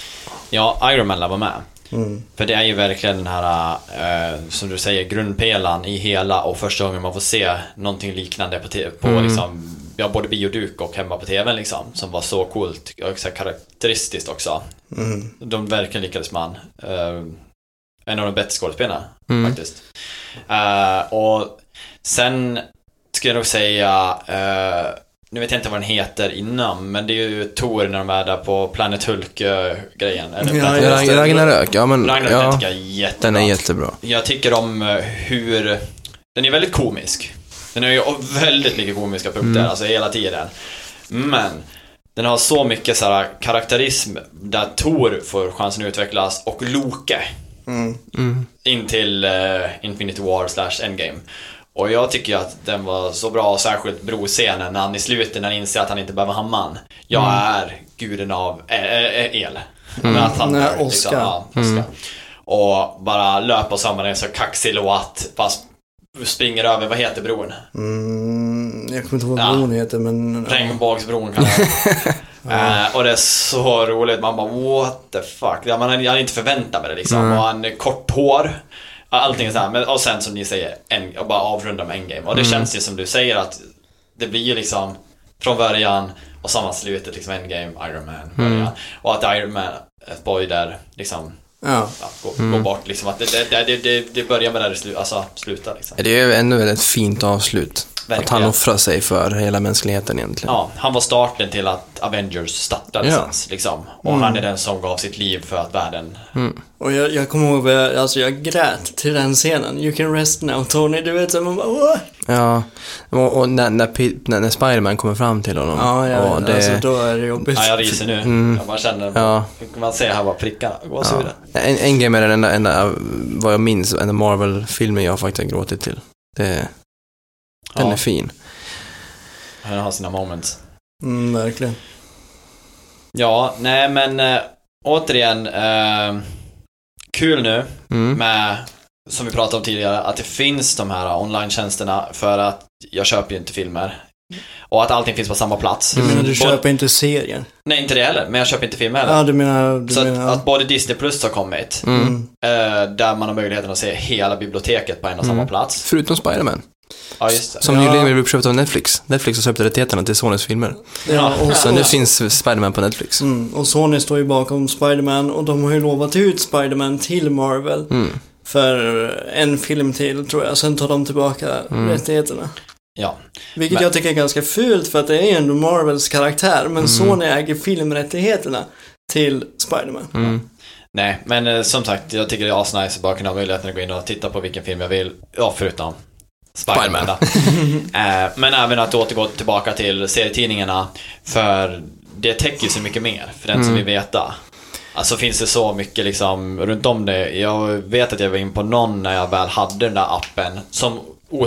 ja, Iron Man var med. Mm. För det är ju verkligen den här, eh, som du säger, grundpelan i hela och första gången man får se någonting liknande på, på Mm. liksom, ja, både bioduk och hemma på TVn liksom. Som var så coolt och så karaktäristiskt också. Mm. De verkligen lyckades man. Eh, en av de bättre skådespelarna Mm. faktiskt. Eh, och sen skulle jag nog säga, eh, nu vet jag inte vad den heter innan, men det är ju Tor när de är där på Planet Hulk-grejen. Ja, det. Ragnarök, ja men... Ragnarök ja, tycker jag är jättebra. den är jättebra. Jag tycker om eh, hur... Den är väldigt komisk. Den har ju väldigt mycket komiska punkter, Mm. alltså hela tiden. Men den har så mycket så här karaktärism där Tor får chansen att utvecklas och Loke Mm. Mm. in till eh, Infinity War slash Endgame. Och jag tycker att den var så bra, särskilt broscenen när han i slutet när han inser att han inte behöver hammaren. Jag Mm. är guden av eh, eh, el. Mm. Att han Nej, Oscar. Liksom. Ja, Oscar. Och bara löpa samman en så kaxig låt, fast springer över, vad heter bron? Mm. Jag kommer inte ihåg vad Ja. bron heter, men... Regnbågsbron kan eh, Och det är så roligt, man bara what the fuck. Ja, man hade hade inte förväntat mig det liksom. Mm. Och han är kort hår. Allting är så här. Men, och sen som ni säger, en, och bara avrunda med endgame. Och det Mm. känns ju som du säger att det blir ju liksom från början och samma slutet liksom endgame, Iron Man, början. Mm. Och att Iron Man, ett boy där liksom Ja. ja, går, Mm. går bort liksom. Att det, det, det, det, det börjar med där det slu, alltså, slutar liksom. Det är ju ändå ett fint avslut. Att han Verkligen. offrar sig för hela mänskligheten egentligen. Ja, han var starten till att Avengers startades Ja. liksom. Och Mm. han är den som gav sitt liv för att världen... Och jag, jag kommer ihåg, vad jag, alltså jag grät till den scenen. You can rest now Tony, du vet så man bara Åh! Ja, och, och när, när, när, när Spiderman kommer fram till honom. Ja, ja, och det, alltså då är det jobbigt. Ja, jag ryser nu. Mm. Jag bara känner... Ja. Man ser här bara prickarna, gåshuden. ja. En, en game är den enda, enda, vad jag minns, enda Marvel-filmen jag faktiskt har gråtit till. Det, den Ja, är fin. han har sina moments. Mm, verkligen. Ja, nej men äh, återigen, äh, kul nu Mm. med, som vi pratade om tidigare, att det finns de här online-tjänsterna för att jag köper ju inte filmer. Och att allting finns på samma plats. Du menar du Både- köper inte serien? Nej, inte det heller, men jag köper inte filmer heller. Ja, du menar... Du Så att, menar... att både Disney Plus har kommit, Mm. Eh, där man har möjligheten att se hela biblioteket på en och samma Mm. plats. Förutom Spiderman. Ja, just det. Som Ja. nyligen blev uppköpt av Netflix. Netflix har köpt rättigheterna till Sonys filmer. Ja, och, Så nu finns Spiderman på Netflix. mm, och Sony står ju bakom Spiderman och de har ju lovat ut Spiderman till Marvel. Mm. För en film till tror jag, sen tar de tillbaka Mm. rättigheterna. Ja. Vilket Men- jag tycker är ganska fult för att det är ju ändå Marvels karaktär, men Mm. Sony äger filmrättigheterna till Spiderman. Mm. Nej, men eh, som sagt, jag tycker det är asnice att bara kunna ha möjligheten att gå in och titta på vilken film jag vill. Ja, förutom Spiderman. då. eh, men även att återgå tillbaka till serietidningarna. För det täcker så mycket mer, för den som Mm. vill veta. Alltså finns det så mycket liksom runt om det. Jag vet att jag var in på någon när jag väl hade den där appen som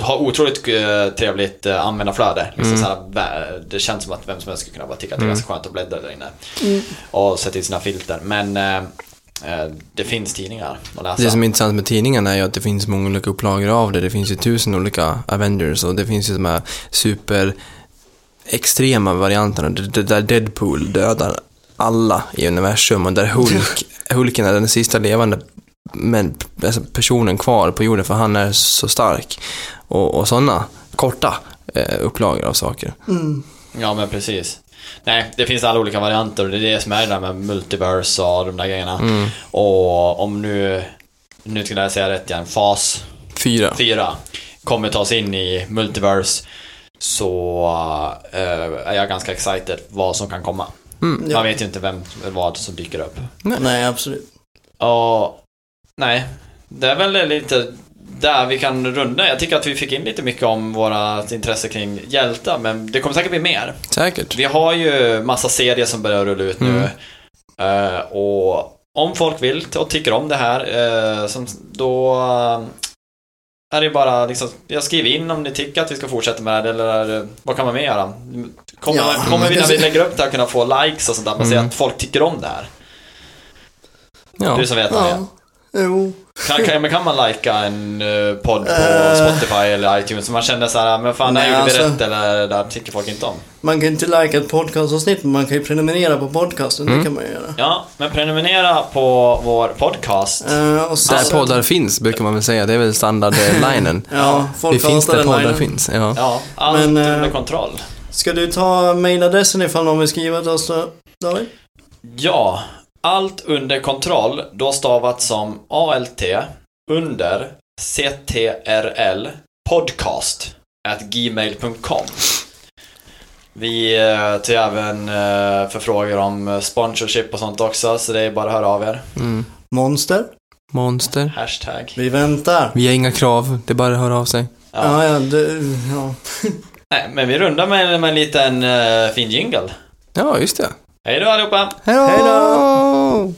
har otroligt eh, trevligt eh, användarflöde. Liksom Mm. så här, vä- det känns som att vem som helst skulle kunna bara tycka att det är Mm. ganska skönt att bläddra där inne. Mm. Och sätta in sina filter. Men eh, det finns tidningar att läsa. Det som är intressant med tidningarna är ju att det finns många olika upplagor av det. Det finns ju tusen olika Avengers och det finns ju de här super extrema varianterna. Där Deadpool dödar alla i universum och där Hulk, Hulken är den sista levande alltså, personen kvar på jorden för han är så stark. Och, och sådana korta eh, upplagor av saker. Mm. Ja, men precis. Nej, det finns alla olika varianter och det är det som är det där med multiverse och de där grejerna. Mm. Och om nu, nu skulle jag säga rätt igen, fas Fyra. 4 kommer ta sig in i multiverse så eh, är jag ganska excited vad som kan komma. Mm. Ja. Man vet ju inte vem eller vad som dyker upp. Nej, absolut. Och nej, det är väl lite där vi kan runda. Jag tycker att vi fick in lite mycket om våra intresse kring hjältar, men det kommer säkert bli mer. Säkert. Vi har ju massa serier som börjar rulla ut nu. Eh, och om folk vill och tycker om det här, eh, som, då eh, är det bara liksom, jag skriver in om ni tycker att vi ska fortsätta med det eller vad kan man mer göra? Kommer, Ja, kommer vi när vi lägger upp det här kunna få likes och sånt där? Man ser Mm. att folk tycker om det här. Ja. Du som vet vad det. Ja. Jo. Kan, kan, kan man lika en eh, podd på Eh. Spotify eller iTunes så man känner så här, men fan, det här Nej, gjorde vi alltså- rätt eller där tycker folk inte om. Man kan inte lika ett podcastavsnitt, men man kan ju prenumerera på podcasten. Mm. Det kan man ju göra. Ja, men prenumerera på vår podcast. Eh, och Där sen- poddar finns, brukar man väl säga. Det är väl standardlinen. Ja, folk det finns där poddar linen. finns. Ja. Ja, allt Men, under kontroll. Ska du ta mailadressen ifall någon vill skriva till oss då, David? Ja, allt under kontroll, då stavat som ALT under CTRL podcast at gmail.com. Vi eh, tar även eh, förfrågor om eh, sponsorship och sånt också, så det är bara att höra av er. Mm. Monster? Monster. Hashtag. Vi väntar. Vi har inga krav, det är bara att höra av sig. Ja. Ja, ja, det, ja. Nej, men vi rundar med, med en liten uh, fin jingle. Ja, just det. Hej då allihopa! Hej då!